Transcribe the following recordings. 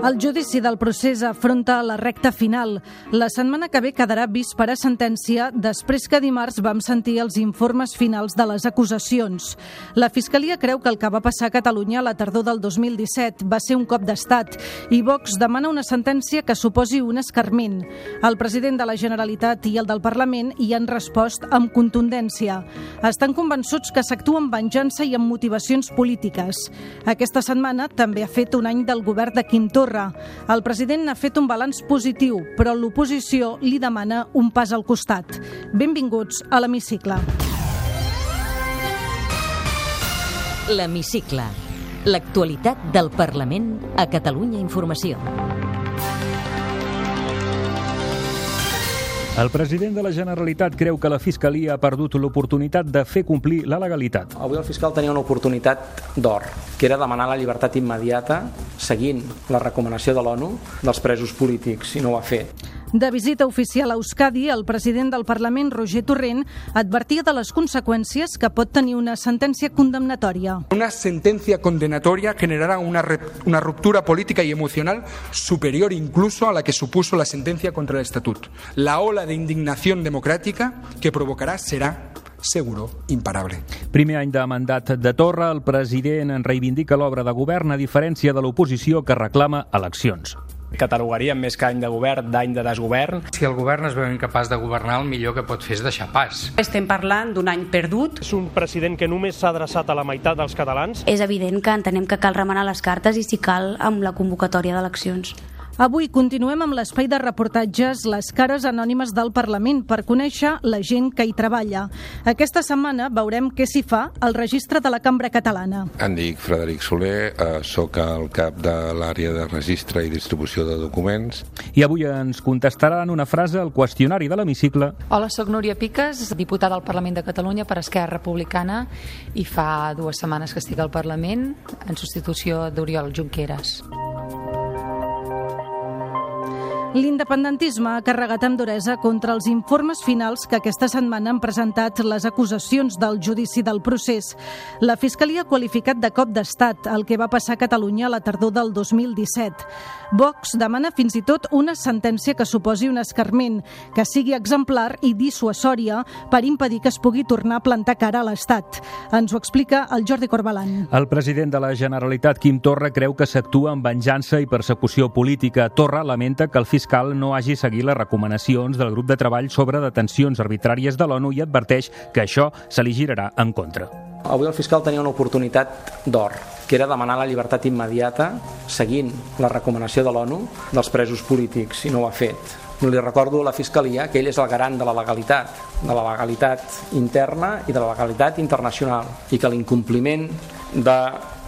El judici del procés afronta la recta final. La setmana que ve quedarà vist per a sentència després que dimarts vam sentir els informes finals de les acusacions. La Fiscalia creu que el que va passar a Catalunya a la tardor del 2017 va ser un cop d'estat i Vox demana una sentència que suposi un escarment. El president de la Generalitat i el del Parlament hi han respost amb contundència. Estan convençuts que s'actua amb venjança i amb motivacions polítiques. Aquesta setmana també ha fet un any del govern de Quim Torra Torra. El president ha fet un balanç positiu, però l'oposició li demana un pas al costat. Benvinguts a l'Hemicicle. L'Hemicicle. L'actualitat del Parlament a Catalunya Informació. El president de la Generalitat creu que la Fiscalia ha perdut l'oportunitat de fer complir la legalitat. Avui el fiscal tenia una oportunitat d'or, que era demanar la llibertat immediata seguint la recomanació de l'ONU dels presos polítics, i no ho ha fet. De visita oficial a Euskadi, el president del Parlament, Roger Torrent, advertia de les conseqüències que pot tenir una sentència condemnatòria. Una sentencia condenatoria generará una, una ruptura política y emocional superior incluso a la que supuso la sentencia contra el Estatut. La ola de indignación democrática que provocará será seguro, imparable. Primer any de mandat de Torra, el president en reivindica l'obra de govern a diferència de l'oposició que reclama eleccions catalogaríem més que any de govern d'any de desgovern. Si el govern es veu incapaç de governar, el millor que pot fer és deixar pas. Estem parlant d'un any perdut. És un president que només s'ha adreçat a la meitat dels catalans. És evident que entenem que cal remenar les cartes i si cal amb la convocatòria d'eleccions. Avui continuem amb l'espai de reportatges Les cares anònimes del Parlament per conèixer la gent que hi treballa. Aquesta setmana veurem què s'hi fa al registre de la Cambra Catalana. Em dic Frederic Soler, eh, sóc el cap de l'àrea de registre i distribució de documents. I avui ens contestaran una frase al qüestionari de l'hemicicle. Hola, sóc Núria Piques, diputada al Parlament de Catalunya per Esquerra Republicana i fa dues setmanes que estic al Parlament en substitució d'Oriol Junqueras. L'independentisme ha carregat amb duresa contra els informes finals que aquesta setmana han presentat les acusacions del judici del procés. La Fiscalia ha qualificat de cop d'estat el que va passar a Catalunya a la tardor del 2017. Vox demana fins i tot una sentència que suposi un escarment, que sigui exemplar i dissuasòria per impedir que es pugui tornar a plantar cara a l'Estat. Ens ho explica el Jordi Corbalan. El president de la Generalitat, Quim Torra, creu que s'actua amb venjança i persecució política. Torra lamenta que el fiscal fiscal no hagi seguit les recomanacions del grup de treball sobre detencions arbitràries de l'ONU i adverteix que això se li girarà en contra. Avui el fiscal tenia una oportunitat d'or, que era demanar la llibertat immediata seguint la recomanació de l'ONU dels presos polítics, i no ho ha fet. Li recordo a la Fiscalia que ell és el garant de la legalitat, de la legalitat interna i de la legalitat internacional, i que l'incompliment de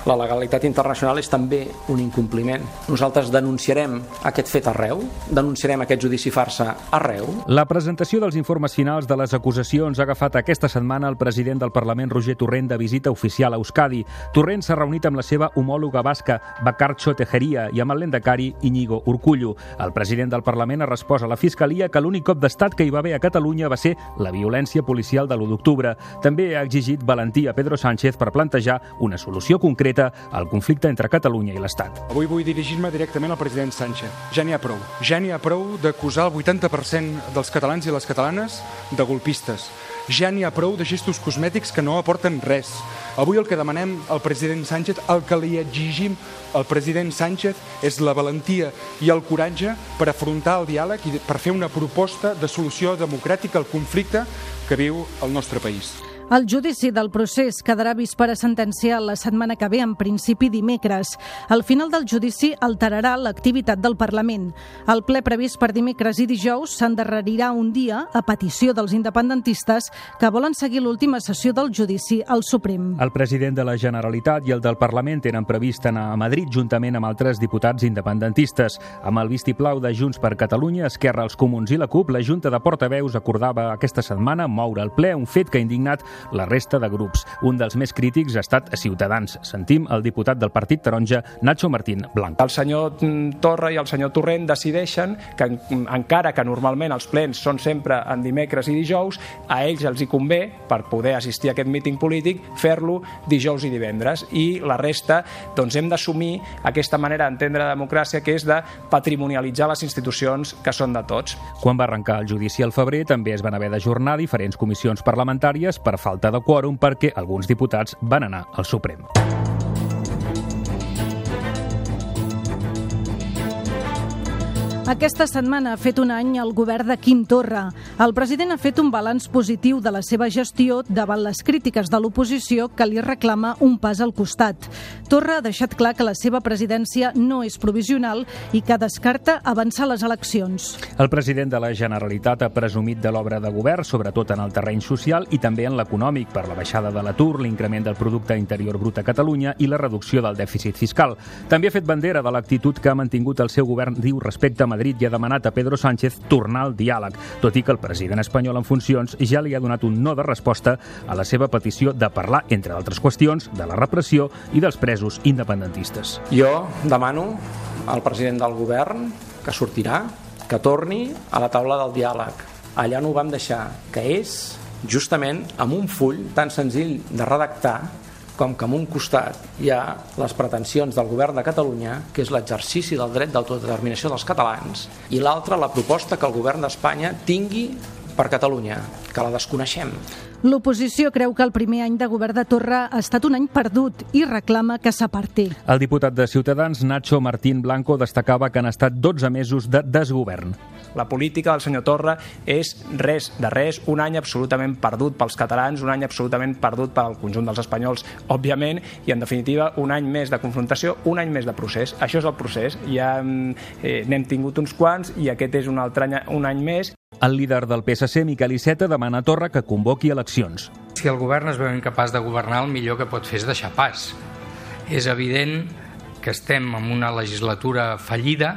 la legalitat internacional és també un incompliment. Nosaltres denunciarem aquest fet arreu, denunciarem aquest judici farsa arreu. La presentació dels informes finals de les acusacions ha agafat aquesta setmana el president del Parlament, Roger Torrent, de visita oficial a Euskadi. Torrent s'ha reunit amb la seva homòloga basca, Bacarcho Tejeria, i amb el lendacari Iñigo Urcullo. El president del Parlament ha respost a la Fiscalia que l'únic cop d'estat que hi va haver a Catalunya va ser la violència policial de l'1 d'octubre. També ha exigit valentia a Pedro Sánchez per plantejar una solució concreta concreta al conflicte entre Catalunya i l'Estat. Avui vull dirigir-me directament al president Sánchez. Ja n'hi ha prou. Ja n'hi ha prou d'acusar el 80% dels catalans i les catalanes de golpistes. Ja n'hi ha prou de gestos cosmètics que no aporten res. Avui el que demanem al president Sánchez, el que li exigim al president Sánchez és la valentia i el coratge per afrontar el diàleg i per fer una proposta de solució democràtica al conflicte que viu el nostre país. El judici del procés quedarà vist per a sentenciar la setmana que ve, en principi dimecres. El final del judici alterarà l'activitat del Parlament. El ple previst per dimecres i dijous s'endarrerirà un dia a petició dels independentistes que volen seguir l'última sessió del judici al Suprem. El president de la Generalitat i el del Parlament tenen previst anar a Madrid juntament amb altres diputats independentistes. Amb el vistiplau de Junts per Catalunya, Esquerra, els Comuns i la CUP, la Junta de Portaveus acordava aquesta setmana moure el ple, un fet que ha indignat la resta de grups. Un dels més crítics ha estat a Ciutadans. Sentim el diputat del Partit Taronja, Nacho Martín Blanco. El senyor Torra i el senyor Torrent decideixen que encara que normalment els plens són sempre en dimecres i dijous, a ells els hi convé, per poder assistir a aquest míting polític, fer-lo dijous i divendres. I la resta, doncs hem d'assumir aquesta manera d'entendre la democràcia que és de patrimonialitzar les institucions que són de tots. Quan va arrencar el judici al febrer també es van haver d'ajornar diferents comissions parlamentàries per falta de quòrum perquè alguns diputats van anar al Suprem. Aquesta setmana ha fet un any el govern de Quim Torra. El president ha fet un balanç positiu de la seva gestió davant les crítiques de l'oposició que li reclama un pas al costat. Torra ha deixat clar que la seva presidència no és provisional i que descarta avançar les eleccions. El president de la Generalitat ha presumit de l'obra de govern, sobretot en el terreny social i també en l'econòmic, per la baixada de l'atur, l'increment del producte interior brut a Catalunya i la reducció del dèficit fiscal. També ha fet bandera de l'actitud que ha mantingut el seu govern, diu, respecte a Madrid i ha demanat a Pedro Sánchez tornar al diàleg, tot i que el president espanyol en funcions ja li ha donat un no de resposta a la seva petició de parlar, entre altres qüestions, de la repressió i dels presos independentistes. Jo demano al president del govern que sortirà, que torni a la taula del diàleg. Allà no ho vam deixar, que és justament amb un full tan senzill de redactar com que en un costat hi ha les pretensions del govern de Catalunya, que és l'exercici del dret d'autodeterminació dels catalans, i l'altra la proposta que el govern d'Espanya tingui per Catalunya, que la desconeixem. L'oposició creu que el primer any de govern de Torra ha estat un any perdut i reclama que s'aparti. El diputat de Ciutadans, Nacho Martín Blanco, destacava que han estat 12 mesos de desgovern. La política del senyor Torra és res de res, un any absolutament perdut pels catalans, un any absolutament perdut per al conjunt dels espanyols, òbviament, i en definitiva un any més de confrontació, un any més de procés. Això és el procés, ja eh, n'hem tingut uns quants i aquest és un altre any, un any més. El líder del PSC, Miquel Iceta, demana a Torra que convoqui eleccions. Si el govern es veu incapaç de governar, el millor que pot fer és deixar pas. És evident que estem en una legislatura fallida,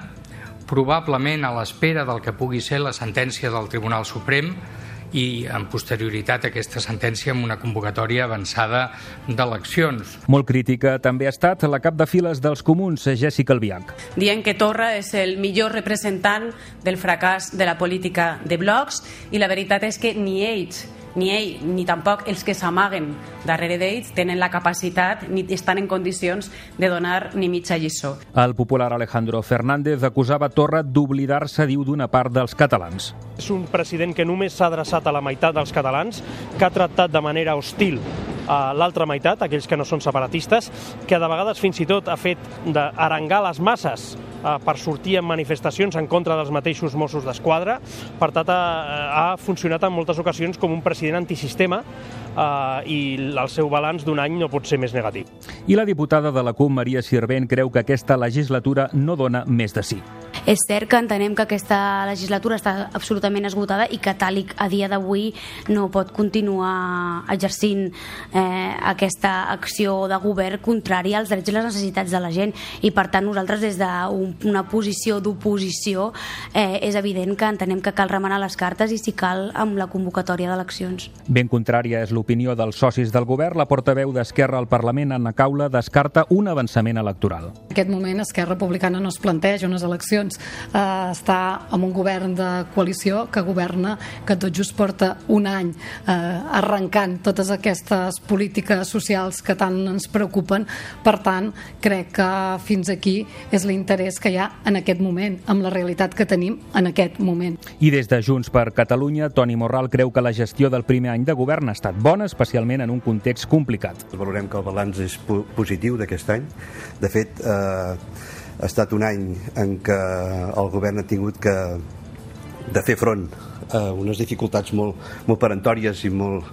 probablement a l'espera del que pugui ser la sentència del Tribunal Suprem i en posterioritat a aquesta sentència amb una convocatòria avançada d'eleccions. Molt crítica també ha estat la cap de files dels comuns, Jessica Albiach. Dient que Torra és el millor representant del fracàs de la política de blocs i la veritat és que ni ells ni ell ni tampoc els que s'amaguen darrere d'ells tenen la capacitat ni estan en condicions de donar ni mitja lliçó. El popular Alejandro Fernández acusava Torra d'oblidar-se, diu, d'una part dels catalans. És un president que només s'ha adreçat a la meitat dels catalans, que ha tractat de manera hostil a l'altra meitat, aquells que no són separatistes, que de vegades fins i tot ha fet d'arangar les masses eh, per sortir en manifestacions en contra dels mateixos Mossos d'Esquadra. Per tant, ha, ha funcionat en moltes ocasions com un president antisistema eh, i el seu balanç d'un any no pot ser més negatiu. I la diputada de la CUP, Maria Sirvent, creu que aquesta legislatura no dona més de sí. És cert que entenem que aquesta legislatura està absolutament esgotada i que tal a dia d'avui no pot continuar exercint eh, aquesta acció de govern contrària als drets i les necessitats de la gent i per tant nosaltres des d'una posició d'oposició eh, és evident que entenem que cal remenar les cartes i si cal amb la convocatòria d'eleccions. Ben contrària és l'opinió dels socis del govern. La portaveu d'Esquerra al Parlament, Anna Caula, descarta un avançament electoral. En aquest moment Esquerra Republicana no es planteja unes eleccions eh, està amb un govern de coalició que governa, que tot just porta un any eh, arrencant totes aquestes polítiques socials que tant ens preocupen. Per tant, crec que fins aquí és l'interès que hi ha en aquest moment, amb la realitat que tenim en aquest moment. I des de Junts per Catalunya, Toni Morral creu que la gestió del primer any de govern ha estat bona, especialment en un context complicat. Valorem que el balanç és positiu d'aquest any. De fet, eh, ha estat un any en què el govern ha tingut que de fer front a unes dificultats molt, molt perentòries i molt,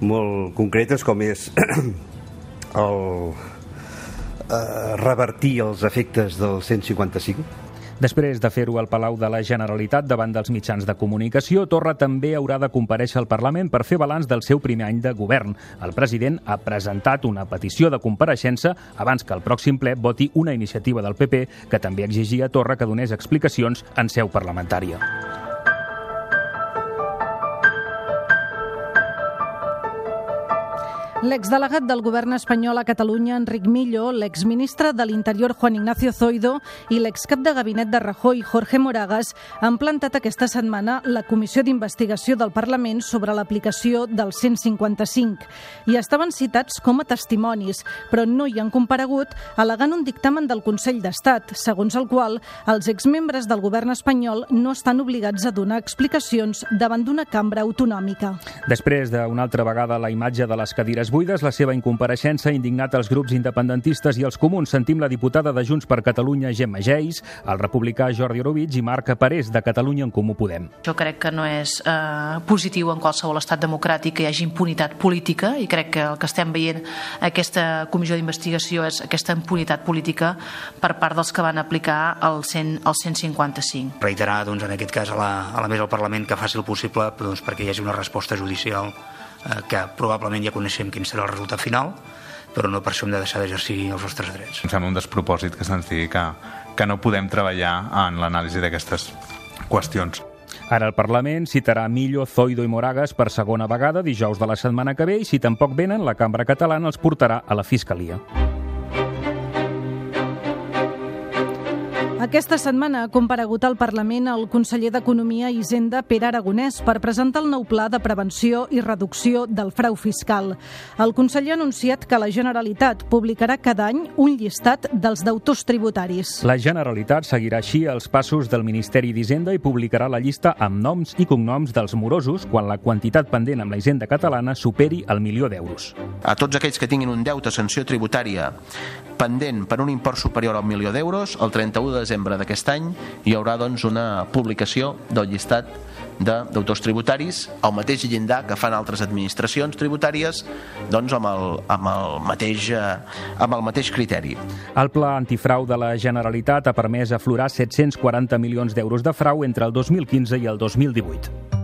molt concretes com és el eh, revertir els efectes del 155 Després de fer-ho al Palau de la Generalitat davant dels mitjans de comunicació, Torra també haurà de compareixer al Parlament per fer balanç del seu primer any de govern. El president ha presentat una petició de compareixença abans que el pròxim ple voti una iniciativa del PP que també exigia a Torra que donés explicacions en seu parlamentària. L'exdelegat del govern espanyol a Catalunya, Enric Millo, l'exministre de l'Interior, Juan Ignacio Zoido, i l'excap de gabinet de Rajoy, Jorge Moragas, han plantat aquesta setmana la Comissió d'Investigació del Parlament sobre l'aplicació del 155 i estaven citats com a testimonis, però no hi han comparegut, al·legant un dictamen del Consell d'Estat, segons el qual els exmembres del govern espanyol no estan obligats a donar explicacions davant d'una cambra autonòmica. Després d'una altra vegada la imatge de les cadires buides, la seva incompareixença ha indignat els grups independentistes i els comuns. Sentim la diputada de Junts per Catalunya, Gemma Geis, el republicà Jordi Orovich i Marc Parés, de Catalunya en Comú Podem. Jo crec que no és eh, positiu en qualsevol estat democràtic que hi hagi impunitat política i crec que el que estem veient aquesta comissió d'investigació és aquesta impunitat política per part dels que van aplicar el, 100, el 155. Reiterar doncs, en aquest cas a la, a la mesa del Parlament que faci el possible doncs, perquè hi hagi una resposta judicial eh, que probablement ja coneixem quin serà el resultat final, però no per això hem de deixar d'exercir els nostres drets. Em sembla un despropòsit que se'ns digui que, que no podem treballar en l'anàlisi d'aquestes qüestions. Ara el Parlament citarà Millo, Zoido i Moragas per segona vegada dijous de la setmana que ve i si tampoc venen, la cambra catalana els portarà a la Fiscalia. Aquesta setmana ha comparegut al Parlament el conseller d'Economia i Hisenda, Pere Aragonès, per presentar el nou pla de prevenció i reducció del frau fiscal. El conseller ha anunciat que la Generalitat publicarà cada any un llistat dels deutors tributaris. La Generalitat seguirà així els passos del Ministeri d'Hisenda i publicarà la llista amb noms i cognoms dels morosos quan la quantitat pendent amb la Hisenda catalana superi el milió d'euros. A tots aquells que tinguin un deute sanció tributària pendent per un import superior al milió d'euros, el 31 de desembre d'aquest any hi haurà doncs, una publicació del llistat de d'autors tributaris al mateix llindar que fan altres administracions tributàries doncs amb el, amb el, mateix, eh, amb el mateix criteri. El pla antifrau de la Generalitat ha permès aflorar 740 milions d'euros de frau entre el 2015 i el 2018.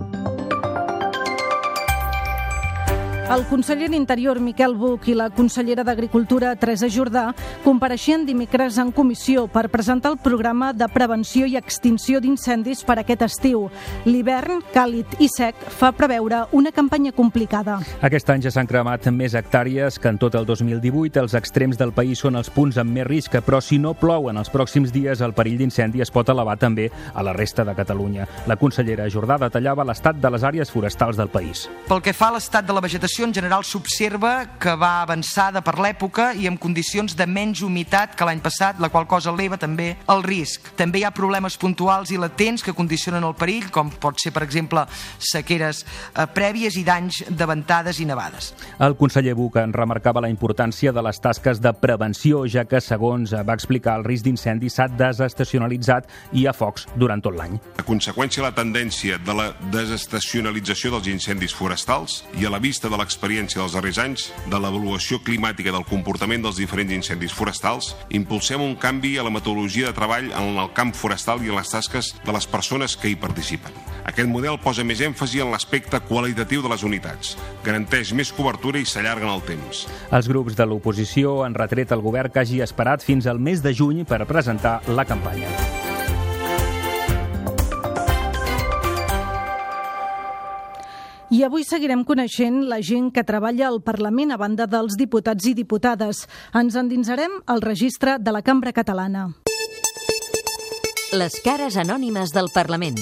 El conseller d'Interior, Miquel Buch, i la consellera d'Agricultura, Teresa Jordà, compareixien dimecres en comissió per presentar el programa de prevenció i extinció d'incendis per aquest estiu. L'hivern, càlid i sec, fa preveure una campanya complicada. Aquest any ja s'han cremat més hectàrees que en tot el 2018. Els extrems del país són els punts amb més risc, però si no plou en els pròxims dies, el perill d'incendi es pot elevar també a la resta de Catalunya. La consellera Jordà detallava l'estat de les àrees forestals del país. Pel que fa a l'estat de la vegetació, vegetació en general s'observa que va avançada per l'època i amb condicions de menys humitat que l'any passat, la qual cosa eleva també el risc. També hi ha problemes puntuals i latents que condicionen el perill, com pot ser, per exemple, sequeres eh, prèvies i danys de ventades i nevades. El conseller Buc en remarcava la importància de les tasques de prevenció, ja que, segons va explicar, el risc d'incendi s'ha desestacionalitzat i hi ha focs durant tot l'any. A conseqüència, la tendència de la desestacionalització dels incendis forestals i a la vista de la l'experiència dels darrers anys de l'avaluació climàtica del comportament dels diferents incendis forestals, impulsem un canvi a la metodologia de treball en el camp forestal i en les tasques de les persones que hi participen. Aquest model posa més èmfasi en l'aspecte qualitatiu de les unitats, garanteix més cobertura i s'allarga en el temps. Els grups de l'oposició han retret al govern que hagi esperat fins al mes de juny per presentar la campanya. I avui seguirem coneixent la gent que treballa al Parlament a banda dels diputats i diputades. Ens endinsarem al registre de la Cambra Catalana. Les cares anònimes del Parlament.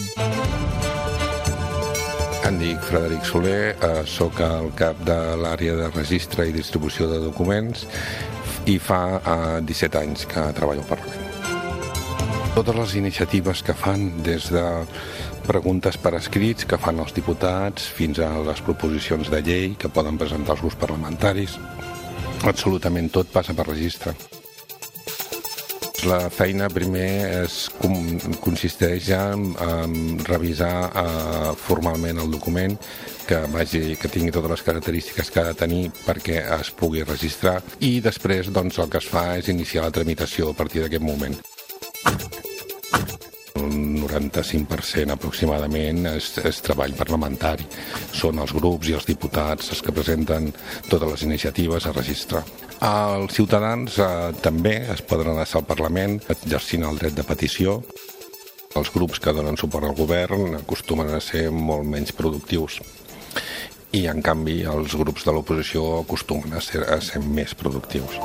Em dic Frederic Soler, eh, sóc el cap de l'àrea de registre i distribució de documents i fa eh, 17 anys que treballo al Parlament. Totes les iniciatives que fan des de preguntes per escrits que fan els diputats fins a les proposicions de llei que poden presentar els grups parlamentaris. Absolutament tot passa per registre. La feina primer com, consisteix en, en revisar eh, formalment el document que, vagi, que tingui totes les característiques que ha de tenir perquè es pugui registrar i després doncs, el que es fa és iniciar la tramitació a partir d'aquest moment. 95% aproximadament és, és treball parlamentari. Són els grups i els diputats els que presenten totes les iniciatives a registrar. Els ciutadans eh, també es poden adreçar al Parlament exercint el dret de petició. Els grups que donen suport al govern acostumen a ser molt menys productius i en canvi els grups de l'oposició acostumen a ser, a ser més productius.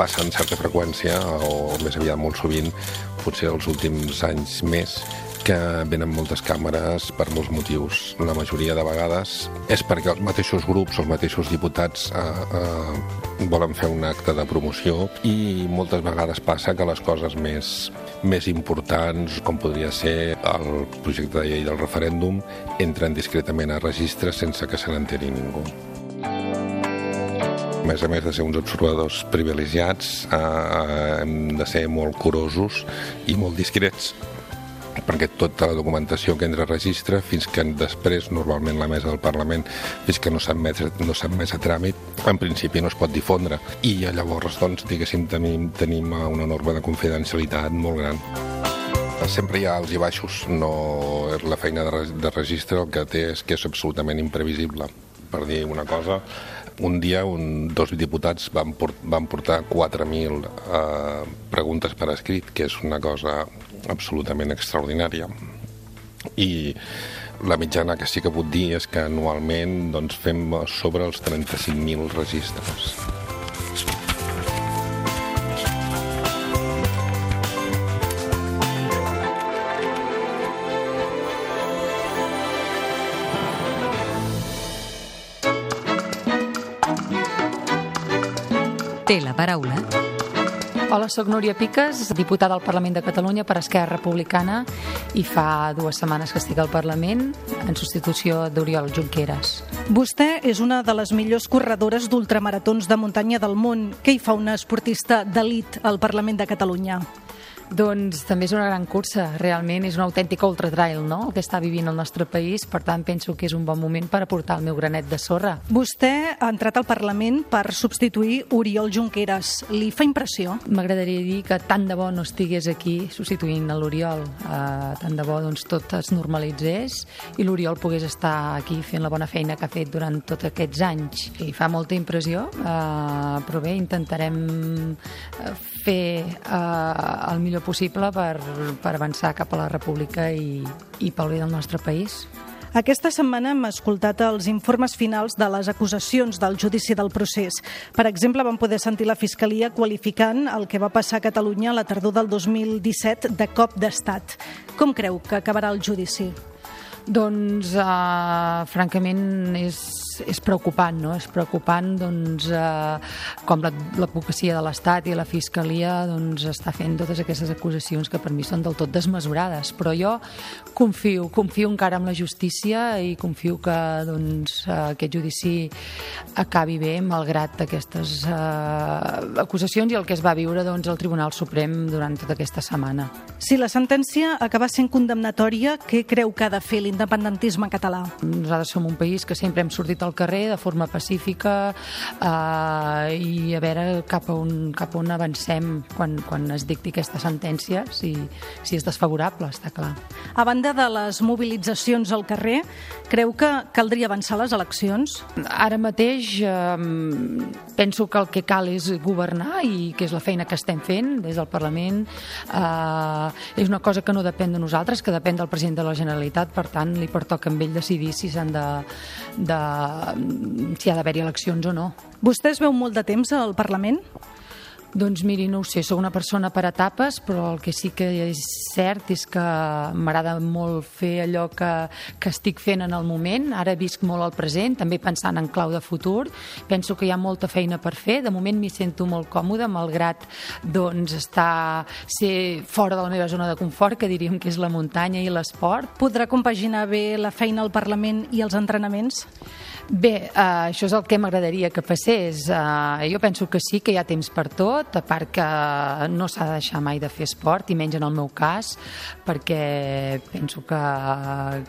Passa amb certa freqüència, o més aviat molt sovint, potser els últims anys més, que venen moltes càmeres per molts motius. La majoria de vegades és perquè els mateixos grups, els mateixos diputats eh, eh, volen fer un acte de promoció i moltes vegades passa que les coses més, més importants, com podria ser el projecte de llei del referèndum, entren discretament a registre sense que se n'enteri ningú. Més a més de ser uns observadors privilegiats, eh, hem de ser molt curosos i molt discrets perquè tota la documentació que entra a registre fins que després normalment la mesa del Parlament fins que no s'ha admès, no més a tràmit en principi no es pot difondre. I llavors doncs diguéssim tenim, tenim una norma de confidencialitat molt gran. Sempre hi ha alts i baixos no la feina de, de registre el que té és que és absolutament imprevisible. Per dir una cosa un dia un, dos diputats van, port, van portar 4.000 eh, preguntes per escrit, que és una cosa absolutament extraordinària. I la mitjana que sí que puc dir és que anualment doncs, fem sobre els 35.000 registres. Té la paraula. Hola, sóc Núria Piques, diputada al Parlament de Catalunya per Esquerra Republicana i fa dues setmanes que estic al Parlament en substitució d'Oriol Junqueras. Vostè és una de les millors corredores d'ultramaratons de muntanya del món. Què hi fa una esportista d'elit al Parlament de Catalunya? Doncs també és una gran cursa, realment és un autèntic ultratrail, no?, el que està vivint el nostre país, per tant penso que és un bon moment per aportar el meu granet de sorra. Vostè ha entrat al Parlament per substituir Oriol Junqueras. Li fa impressió? M'agradaria dir que tant de bo no estigués aquí substituint l'Oriol, uh, tant de bo doncs, tot es normalitzés i l'Oriol pogués estar aquí fent la bona feina que ha fet durant tots aquests anys. I fa molta impressió, uh, però bé, intentarem fer uh, el millor millor possible per, per avançar cap a la república i, i pel bé del nostre país. Aquesta setmana hem escoltat els informes finals de les acusacions del judici del procés. Per exemple, vam poder sentir la Fiscalia qualificant el que va passar a Catalunya a la tardor del 2017 de cop d'estat. Com creu que acabarà el judici? Doncs, uh, francament, és, és preocupant, no? És preocupant, doncs, uh, com l'advocacia de l'Estat i la Fiscalia doncs, està fent totes aquestes acusacions que per mi són del tot desmesurades. Però jo confio, confio encara en la justícia i confio que doncs, uh, aquest judici acabi bé, malgrat aquestes uh, acusacions i el que es va viure doncs, al Tribunal Suprem durant tota aquesta setmana. Si la sentència acaba sent condemnatòria, què creu que ha de fer l'independentisme català? Nosaltres som un país que sempre hem sortit al carrer de forma pacífica eh, i a veure cap a on, cap a on avancem quan, quan es dicti aquesta sentència, si, si és desfavorable, està clar. A banda de les mobilitzacions al carrer, creu que caldria avançar les eleccions? Ara mateix eh, penso que el que cal és governar i que és la feina que estem fent des del Parlament. Eh, és una cosa que no depèn de nosaltres, que depèn del president de la Generalitat, per tant li pertoca amb ell decidir si s'han de, de, si ha d'haver-hi eleccions o no. Vostè es veu molt de temps al Parlament? Doncs miri, no ho sé, sóc una persona per etapes, però el que sí que és cert és que m'agrada molt fer allò que, que estic fent en el moment. Ara visc molt al present, també pensant en clau de futur. Penso que hi ha molta feina per fer. De moment m'hi sento molt còmoda, malgrat doncs, estar, ser fora de la meva zona de confort, que diríem que és la muntanya i l'esport. Podrà compaginar bé la feina al Parlament i els entrenaments? Bé, uh, això és el que m'agradaria que passés. Uh, jo penso que sí, que hi ha temps per tot, a part que no s'ha de deixar mai de fer esport, i menys en el meu cas, perquè penso que,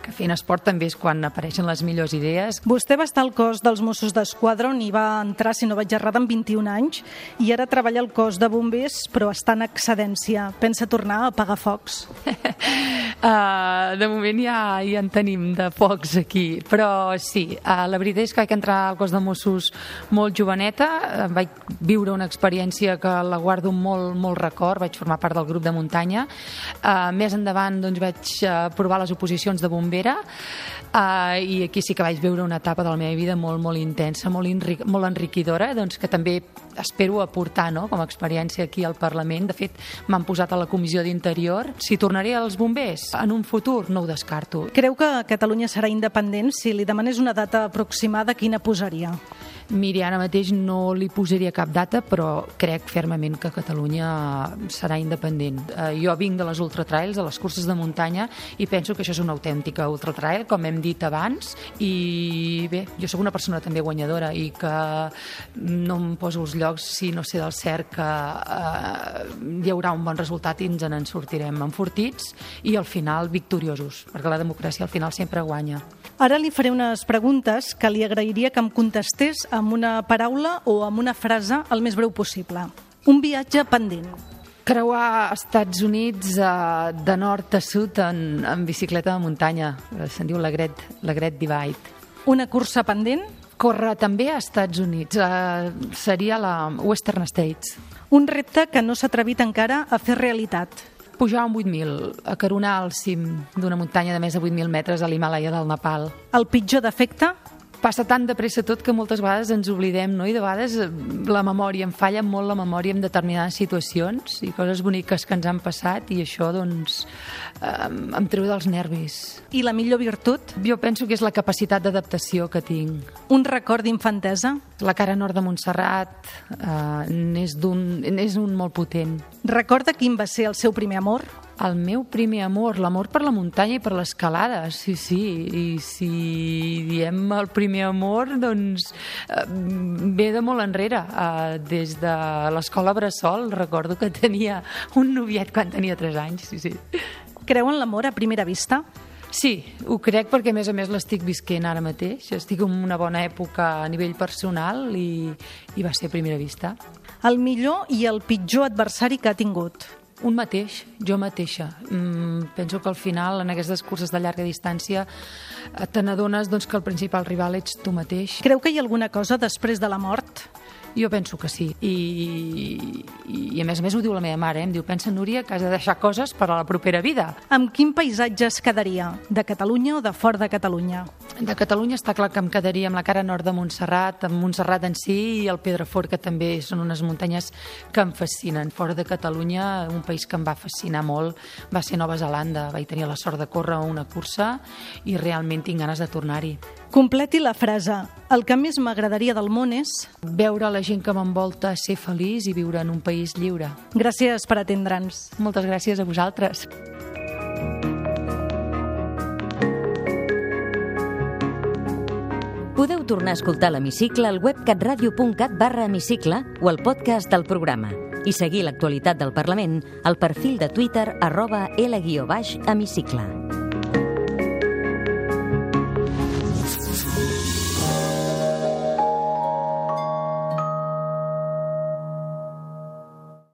que fent esport també és quan apareixen les millors idees. Vostè va estar al cos dels Mossos d'Esquadra, on hi va entrar, si no vaig errada, amb 21 anys, i ara treballa al cos de bombers, però està en excedència. Pensa tornar a apagar focs? uh, de moment ja, ja en tenim de focs aquí, però sí, uh, la veritat veritat és que vaig entrar al cos de Mossos molt joveneta, eh, vaig viure una experiència que la guardo molt, molt record, vaig formar part del grup de muntanya. Uh, més endavant doncs, vaig uh, provar les oposicions de bombera uh, i aquí sí que vaig viure una etapa de la meva vida molt, molt intensa, molt, enric molt enriquidora, doncs, que també espero aportar no? com a experiència aquí al Parlament. De fet, m'han posat a la Comissió d'Interior. Si tornaré als bombers en un futur, no ho descarto. Creu que Catalunya serà independent? Si li demanés una data aproximada, quina posaria? Miri, ara mateix no li posaria cap data, però crec fermament que Catalunya serà independent. Eh, jo vinc de les ultratrails, de les curses de muntanya, i penso que això és una autèntica ultratrail, com hem dit abans, i bé, jo sóc una persona també guanyadora i que no em poso els llocs si no sé del cert que eh, hi haurà un bon resultat i ens en sortirem enfortits i al final victoriosos, perquè la democràcia al final sempre guanya. Ara li faré unes preguntes que li agrairia que em contestés amb una paraula o amb una frase el més breu possible. Un viatge pendent. Creuar Estats Units eh, de nord a sud en, en bicicleta de muntanya. Eh, se'n diu la Gret, la Gret Divide. Una cursa pendent? Córrer també a Estats Units. Eh, seria la Western States. Un repte que no s'ha atrevit encara a fer realitat pujar un 8.000, a caronar al cim d'una muntanya de més de 8.000 metres a l'Himalaya del Nepal. El pitjor defecte? Passa tan de pressa tot que moltes vegades ens oblidem, no? I de vegades eh, la memòria, em falla molt la memòria en determinades situacions i coses boniques que ens han passat i això, doncs, eh, em treu dels nervis. I la millor virtut? Jo penso que és la capacitat d'adaptació que tinc. Un record d'infantesa? La cara nord de Montserrat eh, n'és un molt potent. Recorda quin va ser el seu primer amor? El meu primer amor, l'amor per la muntanya i per l'escalada, sí, sí. I si diem el primer amor, doncs eh, ve de molt enrere. Eh, des de l'escola Bressol, recordo que tenia un noviet quan tenia 3 anys, sí, sí. Creu en l'amor a primera vista? Sí, ho crec perquè a més a més l'estic visquent ara mateix. Estic en una bona època a nivell personal i, i va ser a primera vista. El millor i el pitjor adversari que ha tingut? Un mateix, jo mateixa. Mm, penso que al final, en aquestes curses de llarga distància, eh, te n'adones doncs, que el principal rival ets tu mateix. Creu que hi ha alguna cosa després de la mort? Jo penso que sí. I, i, i a més a més ho diu la meva mare, eh? em diu, pensa, Núria, que has de deixar coses per a la propera vida. Amb quin paisatge es quedaria? De Catalunya o de fora de Catalunya? De Catalunya està clar que em quedaria amb la cara nord de Montserrat, amb Montserrat en si i el Pedrafort, que també són unes muntanyes que em fascinen. Fora de Catalunya, un país que em va fascinar molt va ser Nova Zelanda. Vaig tenir la sort de córrer una cursa i realment tinc ganes de tornar-hi. Completi la frase. El que més m'agradaria del món és... Veure la gent que m'envolta ser feliç i viure en un país lliure. Gràcies per atendre'ns. Moltes gràcies a vosaltres. Podeu tornar a escoltar l'Hemicicle al web catradio.cat barra hemicicle o al podcast del programa i seguir l'actualitat del Parlament al perfil de Twitter arroba L-hemicicle.